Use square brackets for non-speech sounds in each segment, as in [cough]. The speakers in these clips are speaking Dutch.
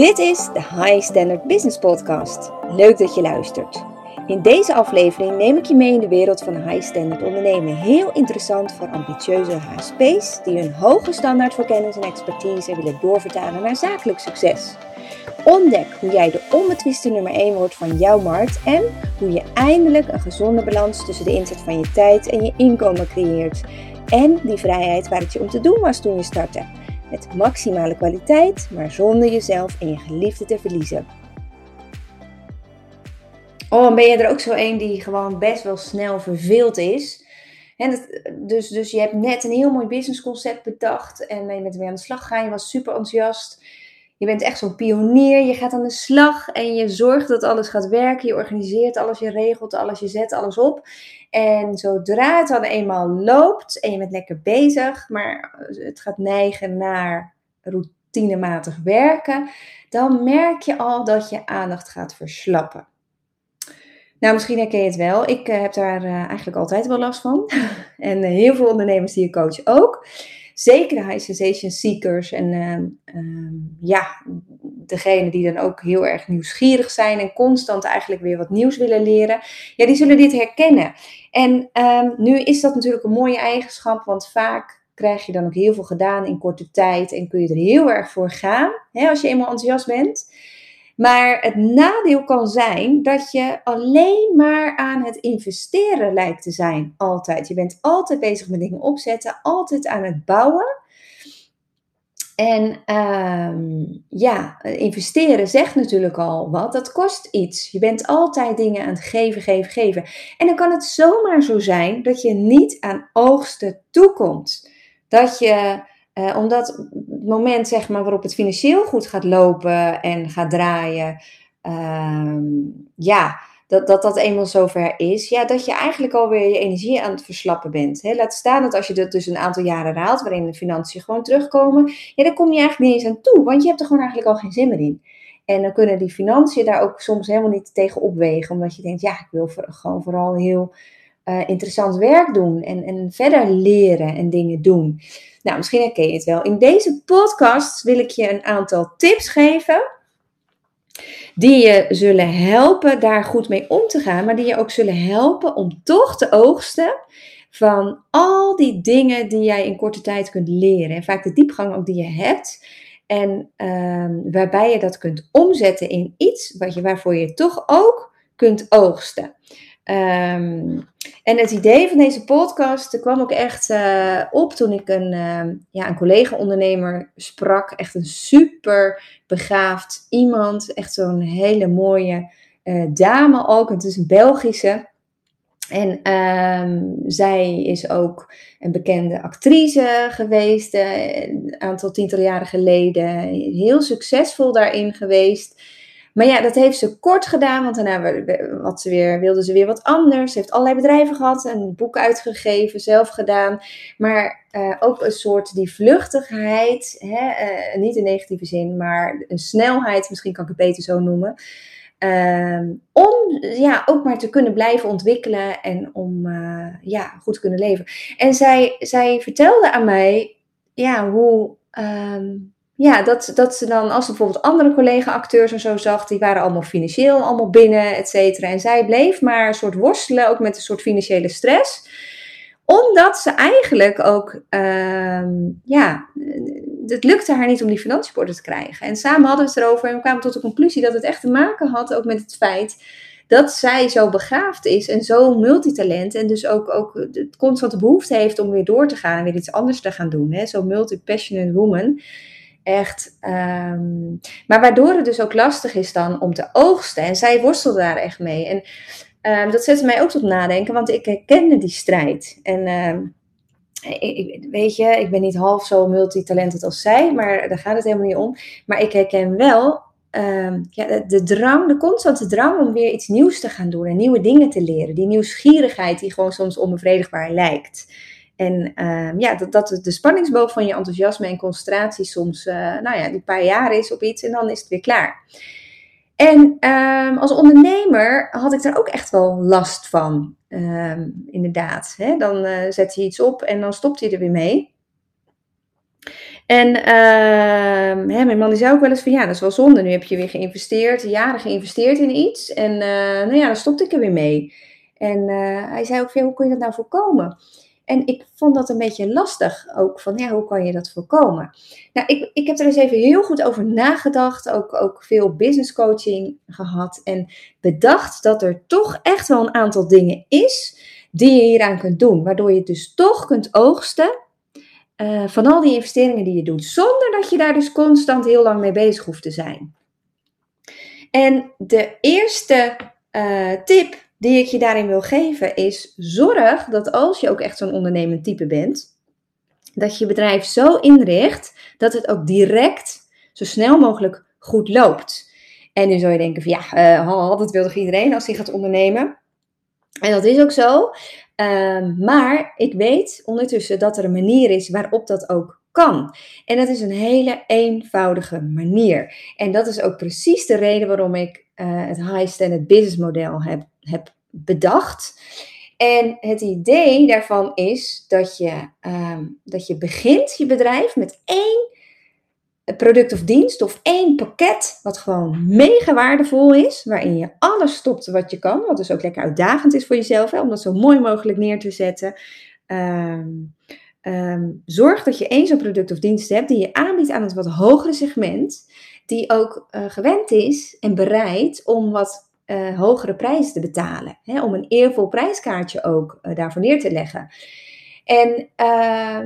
Dit is de High Standard Business Podcast. Leuk dat je luistert. In deze aflevering neem ik je mee in de wereld van high standard ondernemen. Heel interessant voor ambitieuze HSP's die hun hoge standaard voor kennis en expertise willen doorvertalen naar zakelijk succes. Ontdek hoe jij de onbetwiste nummer 1 wordt van jouw markt en hoe je eindelijk een gezonde balans tussen de inzet van je tijd en je inkomen creëert. En die vrijheid waar het je om te doen was toen je startte. Met maximale kwaliteit, maar zonder jezelf en je geliefde te verliezen. Oh, ben je er ook zo een die gewoon best wel snel verveeld is? Dus, dus je hebt net een heel mooi businessconcept bedacht en je bent weer aan de slag gegaan. Je was super enthousiast. Je bent echt zo'n pionier. Je gaat aan de slag en je zorgt dat alles gaat werken. Je organiseert alles, je regelt alles, je zet alles op. En zodra het dan eenmaal loopt en je bent lekker bezig, maar het gaat neigen naar routinematig werken, dan merk je al dat je aandacht gaat verslappen. Nou, misschien herken je het wel. Ik uh, heb daar uh, eigenlijk altijd wel last van. [laughs] en uh, heel veel ondernemers die je coach ook. Zeker de high sensation seekers en ehm, ja, degene die dan ook heel erg nieuwsgierig zijn en constant eigenlijk weer wat nieuws willen leren. Ja, die zullen dit herkennen. En um, nu is dat natuurlijk een mooie eigenschap, want vaak krijg je dan ook heel veel gedaan in korte tijd en kun je er heel erg voor gaan hè, als je eenmaal enthousiast bent. Maar het nadeel kan zijn dat je alleen maar aan het investeren lijkt te zijn. Altijd. Je bent altijd bezig met dingen opzetten, altijd aan het bouwen. En um, ja, investeren zegt natuurlijk al wat. Dat kost iets. Je bent altijd dingen aan het geven, geven, geven. En dan kan het zomaar zo zijn dat je niet aan oogsten toekomt. Dat je uh, omdat het moment zeg maar, waarop het financieel goed gaat lopen en gaat draaien, uh, ja, dat, dat dat eenmaal zover is, ja, dat je eigenlijk alweer je energie aan het verslappen bent. Hè? Laat staan dat als je dat dus een aantal jaren raalt, waarin de financiën gewoon terugkomen, ja, dan kom je eigenlijk niet eens aan toe, want je hebt er gewoon eigenlijk al geen zin meer in. En dan kunnen die financiën daar ook soms helemaal niet tegen opwegen, omdat je denkt, ja, ik wil gewoon vooral heel uh, interessant werk doen en, en verder leren en dingen doen. Nou, misschien herken je het wel. In deze podcast wil ik je een aantal tips geven. Die je zullen helpen daar goed mee om te gaan. Maar die je ook zullen helpen om toch te oogsten van al die dingen die jij in korte tijd kunt leren. En vaak de diepgang ook die je hebt. En uh, waarbij je dat kunt omzetten in iets wat je, waarvoor je toch ook kunt oogsten. Um, en het idee van deze podcast kwam ook echt uh, op toen ik een, uh, ja, een collega-ondernemer sprak. Echt een super begaafd iemand. Echt zo'n hele mooie uh, dame ook. Het is een Belgische. En um, zij is ook een bekende actrice geweest, een aantal tientallen jaren geleden. Heel succesvol daarin geweest. Maar ja, dat heeft ze kort gedaan, want daarna wat ze weer, wilde ze weer wat anders. Ze heeft allerlei bedrijven gehad, een boek uitgegeven, zelf gedaan. Maar uh, ook een soort die vluchtigheid, hè, uh, niet in negatieve zin, maar een snelheid, misschien kan ik het beter zo noemen. Uh, om ja, ook maar te kunnen blijven ontwikkelen en om uh, ja, goed te kunnen leven. En zij, zij vertelde aan mij ja, hoe, ehm, ja, dat, dat ze dan, als ze bijvoorbeeld andere collega-acteurs en zo zag, die waren allemaal financieel allemaal binnen, et cetera. En zij bleef maar een soort worstelen, ook met een soort financiële stress. Omdat ze eigenlijk ook, uh, ja, het lukte haar niet om die financiën te krijgen. En samen hadden we het erover en we kwamen tot de conclusie dat het echt te maken had ook met het feit dat zij zo begaafd is en zo multitalent. En dus ook, ook de constante behoefte heeft om weer door te gaan en weer iets anders te gaan doen. Hè? Zo multi-passionate woman. Echt. Um, maar waardoor het dus ook lastig is dan om te oogsten. En zij worstelde daar echt mee. En um, dat zette mij ook tot nadenken, want ik herkende die strijd. En um, ik, weet je, ik ben niet half zo multitalented als zij, maar daar gaat het helemaal niet om. Maar ik herken wel ja, de drang, de constante drang om weer iets nieuws te gaan doen en nieuwe dingen te leren. Die nieuwsgierigheid die gewoon soms onbevredigbaar lijkt. En uh, ja, dat, dat de spanningsboog van je enthousiasme en concentratie soms, uh, nou ja, die paar jaar is op iets en dan is het weer klaar. En um, als ondernemer had ik daar ook echt wel last van, um, inderdaad. Hè? Dan uh, zet je iets op en dan stopt hij er weer mee. En hè, mijn man die zei ook wel eens van ja, dat is wel zonde. Nu heb je weer geïnvesteerd, jaren geïnvesteerd in iets. En uh, nou ja, dan stopte ik er weer mee. En hij zei ook van hoe kun je dat nou voorkomen? En ik vond dat een beetje lastig ook, van ja, hoe kan je dat voorkomen? Nou, ik, ik heb er eens even heel goed over nagedacht, ook, ook veel business coaching gehad en bedacht dat er toch echt wel een aantal dingen is die je hieraan kunt doen, waardoor je dus toch kunt oogsten uh, van al die investeringen die je doet, zonder dat je daar dus constant heel lang mee bezig hoeft te zijn. En de eerste uh, tip die ik je daarin wil geven is: zorg dat als je ook echt zo'n ondernemend type bent, dat je bedrijf zo inricht dat het ook direct zo snel mogelijk goed loopt. En nu zou je denken van ja, uh, dat wil toch iedereen als hij gaat ondernemen? En dat is ook zo. Um, maar ik weet ondertussen dat er een manier is waarop dat ook kan. En dat is een hele eenvoudige manier. En dat is ook precies de reden waarom ik uh, het High Standard Business Model heb, heb bedacht. En het idee daarvan is dat je, um, dat je begint je bedrijf met één product of dienst of één pakket wat gewoon mega waardevol is, waarin je alles stopt wat je kan, wat dus ook lekker uitdagend is voor jezelf, hè, om dat zo mooi mogelijk neer te zetten. Um, um, zorg dat je één zo'n product of dienst hebt die je aanbiedt aan het wat hogere segment, die ook uh, gewend is en bereid om wat uh, hogere prijzen te betalen, hè, om een eervol prijskaartje ook uh, daarvoor neer te leggen. En eh,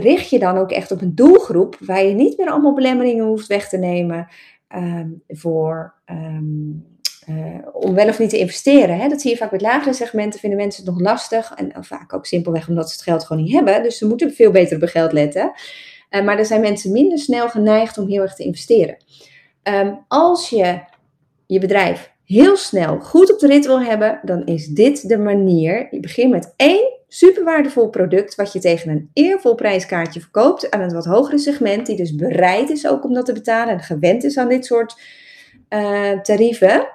richt je dan ook echt op een doelgroep waar je niet meer allemaal belemmeringen hoeft weg te nemen um, voor, um, uh, om wel of niet te investeren. Hè? Dat zie je vaak met lagere segmenten, vinden mensen het nog lastig. En vaak ook simpelweg omdat ze het geld gewoon niet hebben. Dus ze moeten veel beter op geld letten. Maar er zijn mensen minder snel geneigd om heel erg te investeren. Als je je bedrijf heel snel goed op de rit wil hebben, dan is dit de manier. Je begint met één super waardevol product wat je tegen een eervol prijskaartje verkoopt aan een wat hogere segment, die dus bereid is ook om dat te betalen en gewend is aan dit soort uh, tarieven.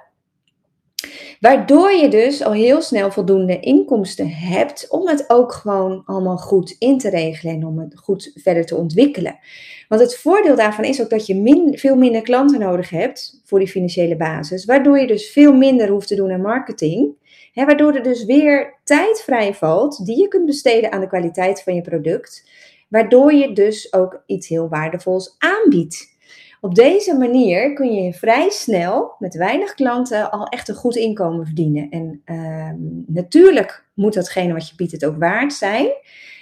Waardoor je dus al heel snel voldoende inkomsten hebt om het ook gewoon allemaal goed in te regelen en om het goed verder te ontwikkelen. Want het voordeel daarvan is ook dat je min, veel minder klanten nodig hebt voor die financiële basis, waardoor je dus veel minder hoeft te doen aan marketing. Hè, waardoor er dus weer tijd vrijvalt die je kunt besteden aan de kwaliteit van je product. Waardoor je dus ook iets heel waardevols aanbiedt. Op deze manier kun je vrij snel met weinig klanten al echt een goed inkomen verdienen. En uh, natuurlijk moet datgene wat je biedt het ook waard zijn.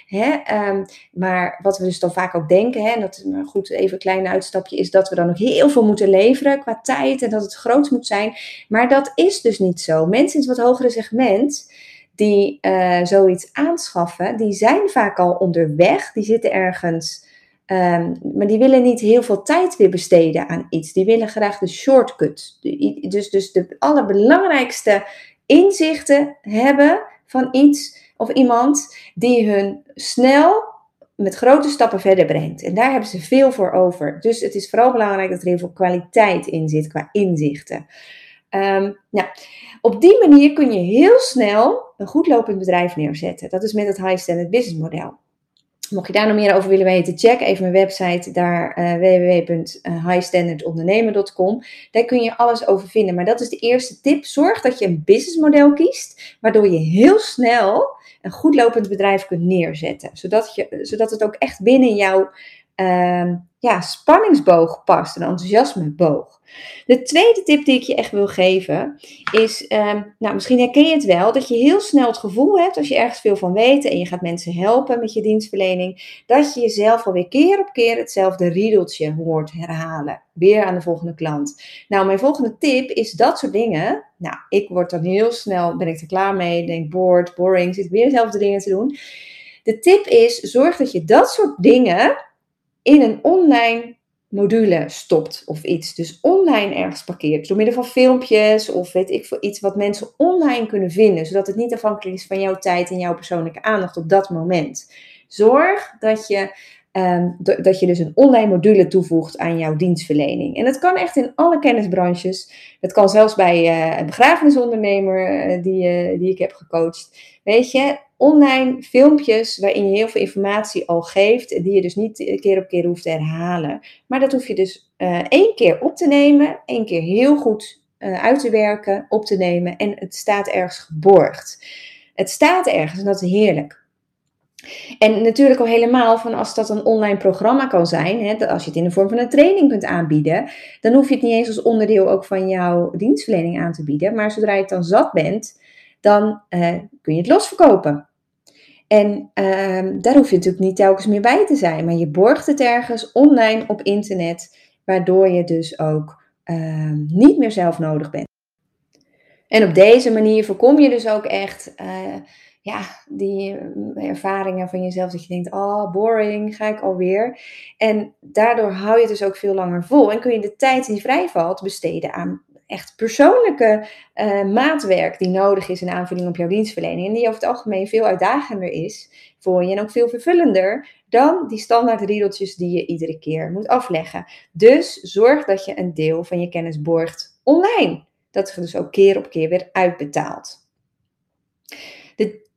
Hè? Um, maar wat we dus dan vaak ook denken, hè, en dat is maar goed, even een klein uitstapje, is dat we dan ook heel veel moeten leveren qua tijd en dat het groot moet zijn. Maar dat is dus niet zo. Mensen in het wat hogere segment die uh, zoiets aanschaffen, die zijn vaak al onderweg, die zitten ergens. Um, maar die willen niet heel veel tijd weer besteden aan iets. Die willen graag de shortcut. Dus, dus de allerbelangrijkste inzichten hebben van iets of iemand die hun snel met grote stappen verder brengt. En daar hebben ze veel voor over. Dus het is vooral belangrijk dat er heel veel kwaliteit in zit qua inzichten. Um, nou, op die manier kun je heel snel een goed lopend bedrijf neerzetten. Dat is met het High Standard Business Model. Mocht je daar nog meer over willen weten, check even mijn website, daar uh, www.highstandardondernemen.com. Daar kun je alles over vinden. Maar dat is de eerste tip. Zorg dat je een businessmodel kiest, waardoor je heel snel een goed lopend bedrijf kunt neerzetten. Zodat, je, zodat het ook echt binnen jouw uh, ja, spanningsboog past, een enthousiasmeboog. De tweede tip die ik je echt wil geven is, um, nou misschien herken je het wel, dat je heel snel het gevoel hebt als je ergens veel van weet en je gaat mensen helpen met je dienstverlening, dat je jezelf alweer keer op keer hetzelfde riedeltje hoort herhalen. Weer aan de volgende klant. Nou, mijn volgende tip is dat soort dingen. Nou, ik word dan heel snel, ben ik er klaar mee, denk bored, boring, zit weer dezelfde dingen te doen. De tip is, zorg dat je dat soort dingen in een online module stopt of iets. Dus online ergens parkeert. Door middel van filmpjes of weet ik veel iets wat mensen online kunnen vinden. Zodat het niet afhankelijk is van jouw tijd en jouw persoonlijke aandacht op dat moment. Zorg dat je ehm, dat je dus een online module toevoegt aan jouw dienstverlening. En dat kan echt in alle kennisbranches. Dat kan zelfs bij uh, een begrafenisondernemer uh, die, die ik heb gecoacht. Weet je, online filmpjes waarin je heel veel informatie al geeft, die je dus niet keer op keer hoeft te herhalen. Maar dat hoef je dus één keer op te nemen, één keer heel goed uit te werken, op te nemen en het staat ergens geborgd. Het staat ergens en dat is heerlijk. En natuurlijk al helemaal van als dat een online programma kan zijn, hè, als je het in de vorm van een training kunt aanbieden, dan hoef je het niet eens als onderdeel ook van jouw dienstverlening aan te bieden. Maar zodra je het dan zat bent, dan eh, kun je het losverkopen. En ehm, daar hoef je natuurlijk niet telkens meer bij te zijn, maar je borgt het ergens online op internet, waardoor je dus ook ehm, niet meer zelf nodig bent. En op deze manier voorkom je dus ook echt uh, ja, die eh, ervaringen van jezelf dat je denkt, oh boring, ga ik alweer. En daardoor hou je het dus ook veel langer vol en kun je de tijd die vrijvalt besteden aan echt persoonlijke uh, maatwerk die nodig is in aanvulling op jouw dienstverlening. En die over het algemeen veel uitdagender is voor je en ook veel vervullender dan die standaard riedeltjes die je iedere keer moet afleggen. Dus zorg dat je een deel van je kennis borgt online. Dat je dus ook keer op keer weer uitbetaalt.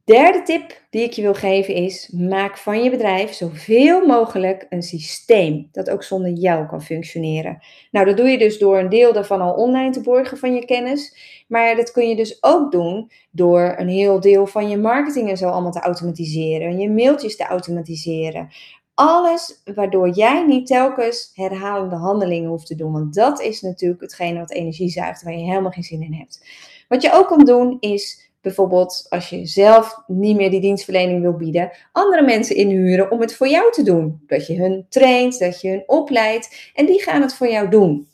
De derde tip die ik je wil geven is: maak van je bedrijf zoveel mogelijk een systeem dat ook zonder jou kan functioneren. Nou, dat doe je dus door een deel daarvan al online te borgen van je kennis. Maar dat kun je dus ook doen door een heel deel van je marketing en zo allemaal te automatiseren. Je mailtjes te automatiseren. Alles waardoor jij niet telkens herhalende handelingen hoeft te doen. Want dat is natuurlijk hetgene wat energie zuigt, waar je helemaal geen zin in hebt. Wat je ook kan doen is bijvoorbeeld als je zelf niet meer die dienstverlening wil bieden, andere mensen inhuren om het voor jou te doen. Dat je hun traint, dat je hun opleidt en die gaan het voor jou doen.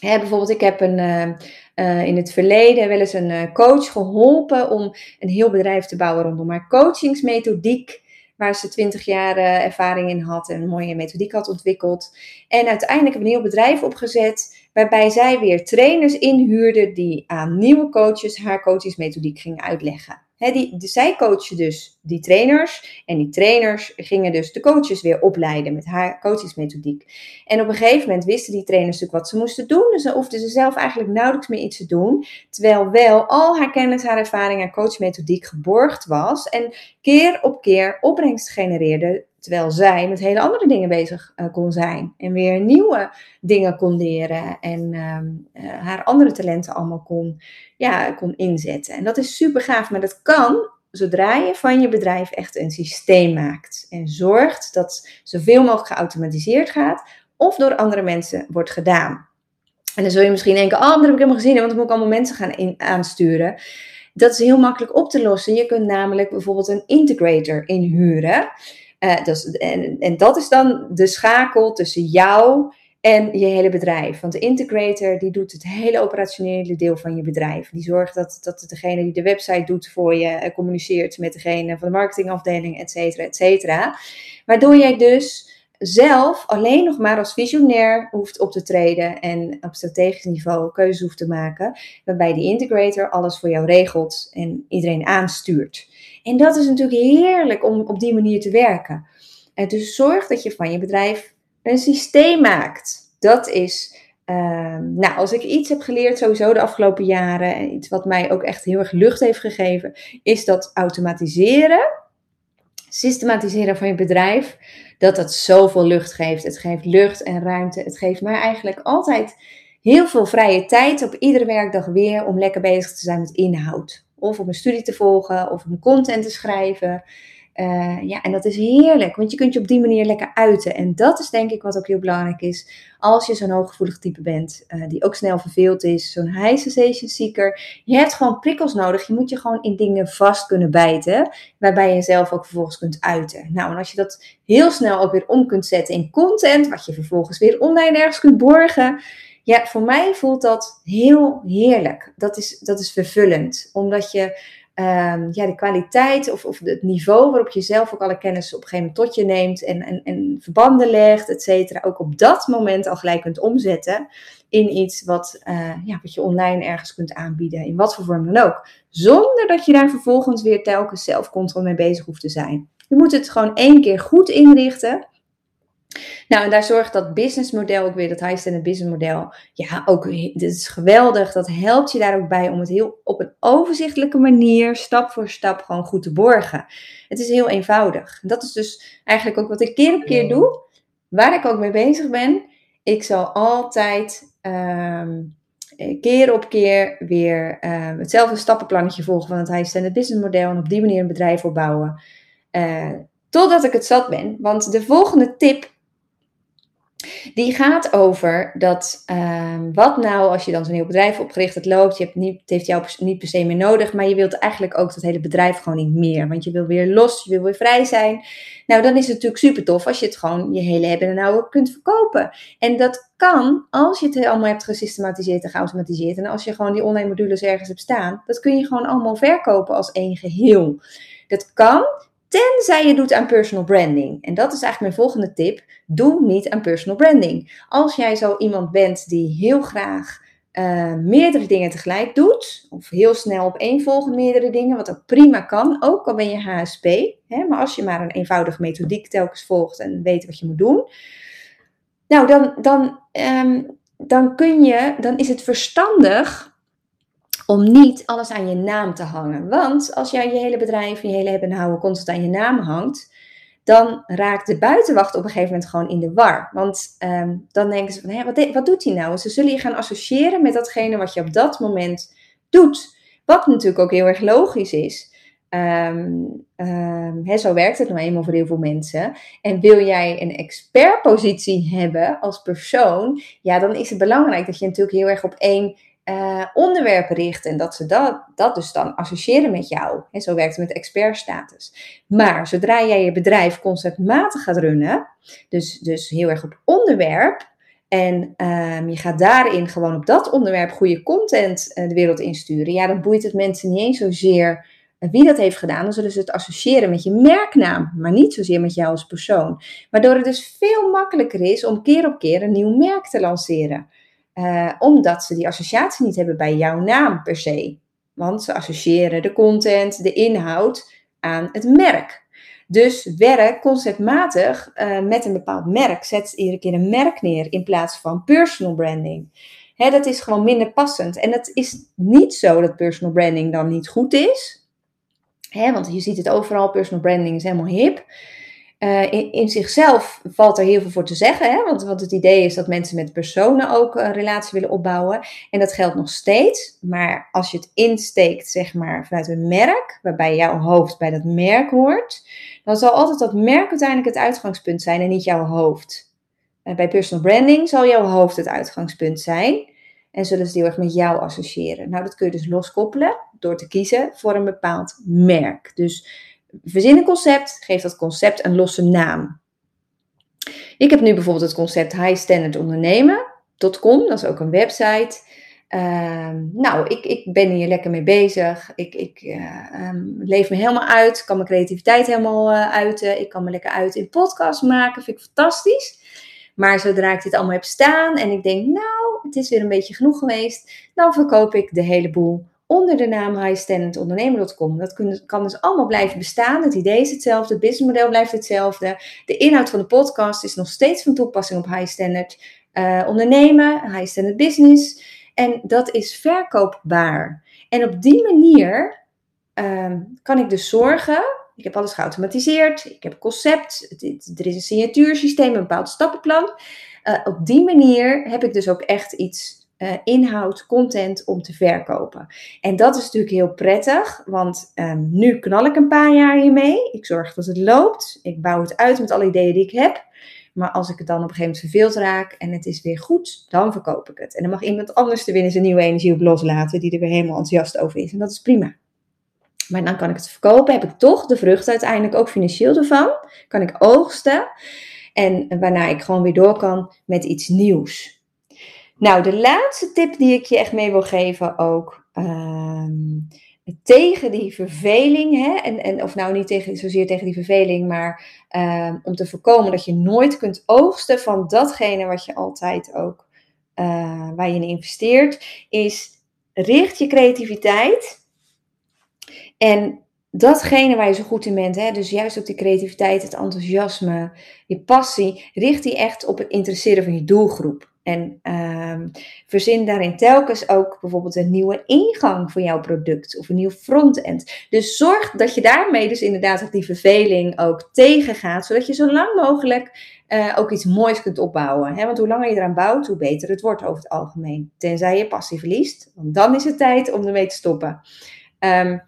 Hè, bijvoorbeeld, ik heb een, uh, uh, in het verleden wel eens een uh, coach geholpen om een heel bedrijf te bouwen rondom haar coachingsmethodiek waar ze twintig jaar ervaring in had en een mooie methodiek had ontwikkeld. En uiteindelijk heb ik een heel bedrijf opgezet, waarbij zij weer trainers inhuurde die aan nieuwe coaches haar coachingsmethodiek gingen uitleggen die, zij coachen dus die trainers. En die trainers gingen dus de coaches weer opleiden met haar coachingsmethodiek. En op een gegeven moment wisten die trainers natuurlijk wat ze moesten doen. Dus dan hoefden ze zelf eigenlijk nauwelijks meer iets te doen. Terwijl wel al haar kennis, haar ervaring, haar coachmethodiek geborgd was. En keer op keer opbrengst genereerde Terwijl zij met hele andere dingen bezig uh, kon zijn. En weer nieuwe dingen kon leren. En uh, haar andere talenten allemaal kon, ja, kon inzetten. En dat is super gaaf. Maar dat kan zodra je van je bedrijf echt een systeem maakt. En zorgt dat zoveel mogelijk geautomatiseerd gaat. Of door andere mensen wordt gedaan. En dan zul je misschien denken, oh, dat heb ik helemaal gezien. Want dan moet ik allemaal mensen gaan in, aansturen. Dat is heel makkelijk op te lossen. Je kunt namelijk bijvoorbeeld een integrator inhuren. Uh, dus, en, en dat is dan de schakel tussen jou en je hele bedrijf. Want de integrator die doet het hele operationele deel van je bedrijf. Die zorgt dat, dat degene die de website doet voor je uh, communiceert met degene van de marketingafdeling, et cetera, et cetera. Waardoor jij dus zelf alleen nog maar als visionair hoeft op te treden en op strategisch niveau keuzes hoeft te maken. Waarbij die integrator alles voor jou regelt en iedereen aanstuurt. En dat is natuurlijk heerlijk om op die manier te werken. En dus zorg dat je van je bedrijf een systeem maakt. Dat is, ehm, nou, als ik iets heb geleerd sowieso de afgelopen jaren, en iets wat mij ook echt heel erg lucht heeft gegeven, is dat automatiseren, systematiseren van je bedrijf, dat dat zoveel lucht geeft. Het geeft lucht en ruimte. Het geeft mij eigenlijk altijd heel veel vrije tijd op iedere werkdag weer om lekker bezig te zijn met inhoud. Of om een studie te volgen, of om content te schrijven. Uh, ja, en dat is heerlijk, want je kunt je op die manier lekker uiten. En dat is denk ik wat ook heel belangrijk is. Als je zo'n hooggevoelig type bent, uh, die ook snel verveeld is, zo'n high sensation seeker. Je hebt gewoon prikkels nodig. Je moet je gewoon in dingen vast kunnen bijten, waarbij je jezelf ook vervolgens kunt uiten. Nou, en als je dat heel snel ook weer om kunt zetten in content, wat je vervolgens weer online ergens kunt borgen ja, voor mij voelt dat heel heerlijk. Dat is, dat is vervullend, omdat je um, ja, de kwaliteit of, of het niveau waarop je zelf ook alle kennis op een gegeven moment tot je neemt en, en, en verbanden legt, et cetera, ook op dat moment al gelijk kunt omzetten in iets wat, uh, ja, wat je online ergens kunt aanbieden, in wat voor vorm dan ook. Zonder dat je daar vervolgens weer telkens zelf mee bezig hoeft te zijn. Je moet het gewoon één keer goed inrichten Nou, en daar zorgt dat businessmodel ook weer, dat high standard business model, ja, ook, dit is geweldig. Dat helpt je daar ook bij om het heel op een overzichtelijke manier, stap voor stap, gewoon goed te borgen. Het is heel eenvoudig. Dat is dus eigenlijk ook wat ik keer op keer doe, waar ik ook mee bezig ben. Ik zal altijd ehm, keer op keer weer um, hetzelfde stappenplannetje volgen van het high standard business model en op die manier een bedrijf opbouwen. Uh, totdat ik het zat ben. Want de volgende tip die gaat over dat ehm, wat nou als je dan zo'n nieuw bedrijf opgericht, het loopt, je hebt niet, het heeft jou niet per se meer nodig, maar je wilt eigenlijk ook dat hele bedrijf gewoon niet meer. Want je wil weer los, je wil weer vrij zijn. Nou, dan is het natuurlijk super tof als je het gewoon je hele hebben en houden kunt verkopen. En dat kan als je het allemaal hebt gesystematiseerd en geautomatiseerd. En als je gewoon die online modules ergens hebt staan, dat kun je gewoon allemaal verkopen als één geheel. Dat kan Tenzij je doet aan personal branding. En dat is eigenlijk mijn volgende tip. Doe niet aan personal branding. Als jij zo iemand bent die heel graag uh, meerdere dingen tegelijk doet, of heel snel op één volgen meerdere dingen, wat ook prima kan, ook al ben je HSP. Hè, maar als je maar een eenvoudige methodiek telkens volgt en weet wat je moet doen, nou dan, dan, um, dan kun je, dan is het verstandig om niet alles aan je naam te hangen. Want als jij je hele bedrijf, je hele hebben en houden constant aan je naam hangt, dan raakt de buitenwacht op een gegeven moment gewoon in de war. Want um, dan denken ze van, hé, wat, wat doet hij nou? Ze zullen je gaan associëren met datgene wat je op dat moment doet. Wat natuurlijk ook heel erg logisch is. Um, um, zo werkt het nou eenmaal voor heel veel mensen. En wil jij een expertpositie hebben als persoon, ja, dan is het belangrijk dat je natuurlijk heel erg op één uh, onderwerpen richten en dat ze dat, dat dus dan associëren met jou. En zo werkt het met expertstatus. Maar zodra jij je bedrijf conceptmatig gaat runnen, dus, dus heel erg op onderwerp, en um, je gaat daarin gewoon op dat onderwerp goede content uh, de wereld insturen, ja, dan boeit het mensen niet eens zozeer uh, wie dat heeft gedaan. Dan zullen ze het associëren met je merknaam, maar niet zozeer met jou als persoon. Waardoor het dus veel makkelijker is om keer op keer een nieuw merk te lanceren. Uh, omdat ze die associatie niet hebben bij jouw naam per se. Want ze associëren de content, de inhoud aan het merk. Dus werk conceptmatig uh, met een bepaald merk. Zet iedere keer een merk neer in plaats van personal branding. Hè, dat is gewoon minder passend. En het is niet zo dat personal branding dan niet goed is. Hè, want je ziet het overal, personal branding is helemaal hip. Uh, in, zichzelf valt er heel veel voor te zeggen, hè? Want, het idee is dat mensen met personen ook een relatie willen opbouwen. En dat geldt nog steeds. Maar als je het insteekt, zeg maar, vanuit een merk, waarbij jouw hoofd bij dat merk hoort, dan zal altijd dat merk uiteindelijk het uitgangspunt zijn en niet jouw hoofd. Uh, bij personal branding zal jouw hoofd het uitgangspunt zijn. En zullen ze heel erg met jou associëren. Nou, dat kun je dus loskoppelen door te kiezen voor een bepaald merk. Dus verzin een concept, geef dat concept een losse naam. Ik heb nu bijvoorbeeld het concept High Standard Ondernemen.com, dat is ook een website. Uh, nou, ik, ik ben hier lekker mee bezig. Ik, ik uh, um, leef me helemaal uit, kan mijn creativiteit helemaal uh, uiten. Ik kan me lekker uit in podcast maken, vind ik fantastisch. Maar zodra ik dit allemaal heb staan en ik denk, nou, het is weer een beetje genoeg geweest, dan verkoop ik de hele boel onder de naam highstandardondernemer.com. Dat kan dus allemaal blijven bestaan. Het idee is hetzelfde, het businessmodel blijft hetzelfde. De inhoud van de podcast is nog steeds van toepassing op high standard uh, ondernemen, high standard business. En dat is verkoopbaar. En op die manier uh, kan ik dus zorgen. Ik heb alles geautomatiseerd. Ik heb concept. er is een signatuursysteem, een bepaald stappenplan. Uh, op die manier heb ik dus ook echt iets uh, inhoud, content om te verkopen. En dat is natuurlijk heel prettig, want um, nu knal ik een paar jaar hiermee. Ik zorg dat het loopt. Ik bouw het uit met alle ideeën die ik heb. Maar als ik het dan op een gegeven moment verveeld raak en het is weer goed, dan verkoop ik het. En dan mag iemand anders er weer zijn nieuwe energie op loslaten, die er weer helemaal enthousiast over is. En dat is prima. Maar dan kan ik het verkopen, heb ik toch de vrucht uiteindelijk ook financieel ervan. Kan ik oogsten. En waarna ik gewoon weer door kan met iets nieuws. Nou, de laatste tip die ik je echt mee wil geven ook. Ehm, tegen die verveling, hè, en, en, of nou niet tegen, zozeer tegen die verveling, maar ehm, om te voorkomen dat je nooit kunt oogsten van datgene wat je altijd ook, uh, waar je in investeert, is richt je creativiteit en datgene waar je zo goed in bent, hè, dus juist ook die creativiteit, het enthousiasme, je passie, richt die echt op het interesseren van je doelgroep. En um, verzin daarin telkens ook bijvoorbeeld een nieuwe ingang voor jouw product of een nieuw frontend. Dus zorg dat je daarmee dus inderdaad ook die verveling ook tegengaat, zodat je zo lang mogelijk uh, ook iets moois kunt opbouwen. Want hoe langer je eraan bouwt, hoe beter het wordt over het algemeen. Tenzij je passie verliest, want dan is het tijd om ermee te stoppen. Um,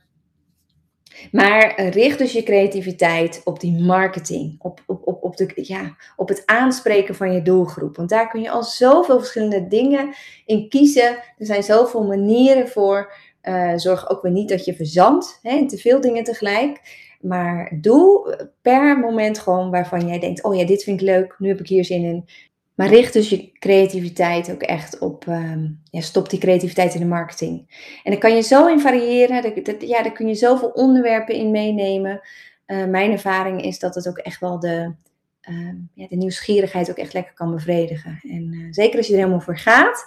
maar richt dus je creativiteit op die marketing, op, op, op, op, de, ja, op het aanspreken van je doelgroep. Want daar kun je al zoveel verschillende dingen in kiezen. Er zijn zoveel manieren voor. Uh, zorg ook weer niet dat je verzandt hè, te veel dingen tegelijk. Maar doe per moment gewoon waarvan jij denkt: oh ja, dit vind ik leuk, nu heb ik hier zin in. Maar richt dus je creativiteit ook echt op, um, ja, stop die creativiteit in de marketing. En daar kan je zo in variëren, dat, ja, daar kun je zoveel onderwerpen in meenemen. Uh, mijn ervaring is dat het ook echt wel de, uh, ja, de nieuwsgierigheid ook echt lekker kan bevredigen. En uh, zeker als je er helemaal voor gaat,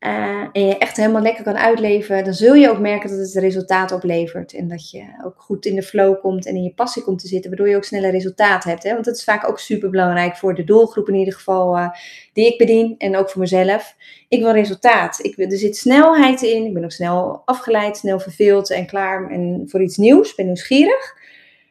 uh, en je echt helemaal lekker kan uitleven, dan zul je ook merken dat het resultaat oplevert. En dat je ook goed in de flow komt en in je passie komt te zitten, waardoor je ook sneller resultaat hebt. Hè? Want dat is vaak ook super belangrijk voor de doelgroep in ieder geval uh, die ik bedien en ook voor mezelf. Ik wil resultaat. Ik, er zit snelheid in, ik ben ook snel afgeleid, snel verveeld en klaar en voor iets nieuws. Ik ben nieuwsgierig.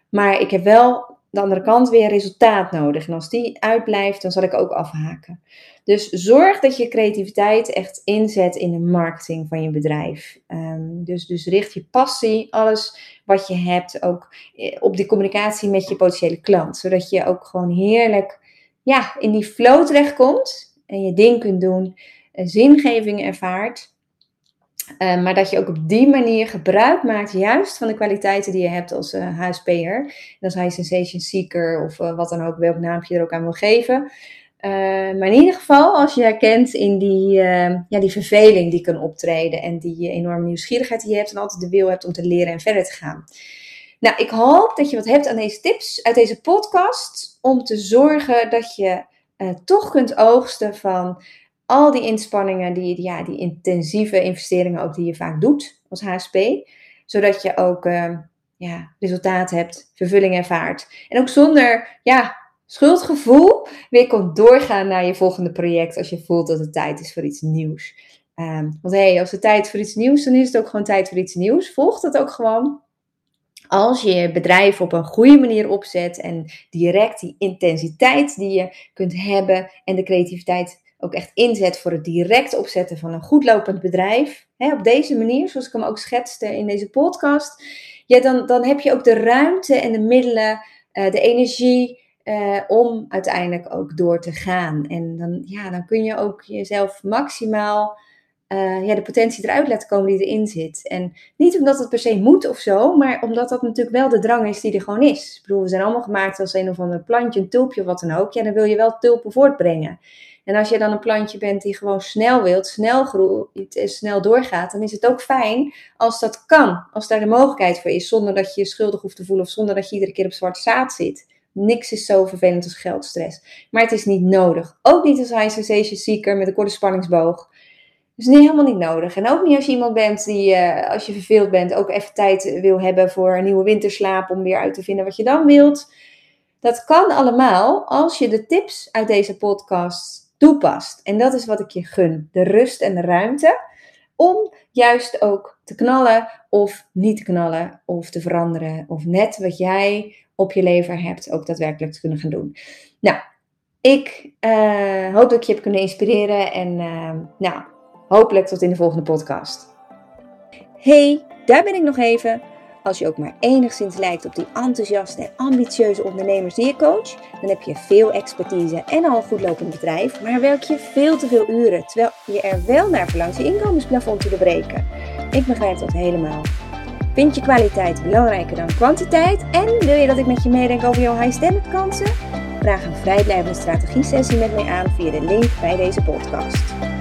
Maar ik heb wel de andere kant weer resultaat nodig. En als die uitblijft, dan zal ik ook afhaken. Dus zorg dat je creativiteit echt inzet in de marketing van je bedrijf. Um, dus, dus richt je passie, alles wat je hebt, ook eh, op die communicatie met je potentiële klant. Zodat je ook gewoon heerlijk ja, in die flow terechtkomt en je ding kunt doen, zingeving ervaart. Uh, maar dat je ook op die manier gebruik maakt, juist van de kwaliteiten die je hebt als uh, eh, HSP'er. En als hij sensation seeker of uh, wat dan ook, welk naampje je er ook aan wil geven. maar in ieder geval, als je herkent in die, ja, die verveling die kan optreden en die enorme nieuwsgierigheid die je hebt en altijd de wil hebt om te leren en verder te gaan. Nou, ik hoop dat je wat hebt aan deze tips uit deze podcast om te zorgen dat je toch kunt oogsten van al die inspanningen, die, ja, die intensieve investeringen ook die je vaak doet als HSP, zodat je ook uh, ja, resultaat hebt, vervulling ervaart. En ook zonder ja, schuldgevoel weer kunt doorgaan naar je volgende project als je voelt dat het tijd is voor iets nieuws. Um, want hé, hey, als het tijd voor iets nieuws, dan is het ook gewoon tijd voor iets nieuws. Volg dat ook gewoon. Als je je bedrijf op een goede manier opzet en direct die intensiteit die je kunt hebben en de creativiteit ook echt inzet voor het direct opzetten van een goed lopend bedrijf, hè, op deze manier, zoals ik hem ook schetste in deze podcast, ja, dan, dan heb je ook de ruimte en de middelen, uh, de energie uh, om uiteindelijk ook door te gaan. En dan, ja, dan kun je ook jezelf maximaal uh, ja, de potentie eruit laten komen die erin zit. En niet omdat het per se moet of zo, maar omdat dat natuurlijk wel de drang is die er gewoon is. Ik bedoel, we zijn allemaal gemaakt als een of ander plantje, een tulpje of wat dan ook. Ja, dan wil je wel tulpen voortbrengen. En als je dan een plantje bent die gewoon snel wilt, snel groeit snel doorgaat, dan is het ook fijn als dat kan. Als daar de mogelijkheid voor is, zonder dat je je schuldig hoeft te voelen of zonder dat je iedere keer op zwart zaad zit. Niks is zo vervelend als geldstress. Maar het is niet nodig. Ook niet als high sensation seeker met een korte spanningsboog. Dus niet helemaal niet nodig. En ook niet als je iemand bent die, uh, als je verveeld bent, ook even tijd wil hebben voor een nieuwe winterslaap om weer uit te vinden wat je dan wilt. Dat kan allemaal als je de tips uit deze podcast toepast. En dat is wat ik je gun. De rust en de ruimte om juist ook te knallen of niet te knallen of te veranderen. Of net wat jij op je lever hebt ook daadwerkelijk te kunnen gaan doen. Nou, ik uh, hoop dat ik je heb kunnen inspireren en uh, nou, hopelijk tot in de volgende podcast. Hey, daar ben ik nog even. Als je ook maar enigszins lijkt op die enthousiaste en ambitieuze ondernemers die je coach, dan heb je veel expertise en al een goed lopend bedrijf, maar werk je veel te veel uren, terwijl je er wel naar verlangt je inkomensplafond te doorbreken. Ik begrijp dat helemaal. Vind je kwaliteit belangrijker dan kwantiteit en wil je dat ik met je meedenk over jouw high standard kansen? Vraag een vrijblijvende strategie sessie met mij aan via de link bij deze podcast.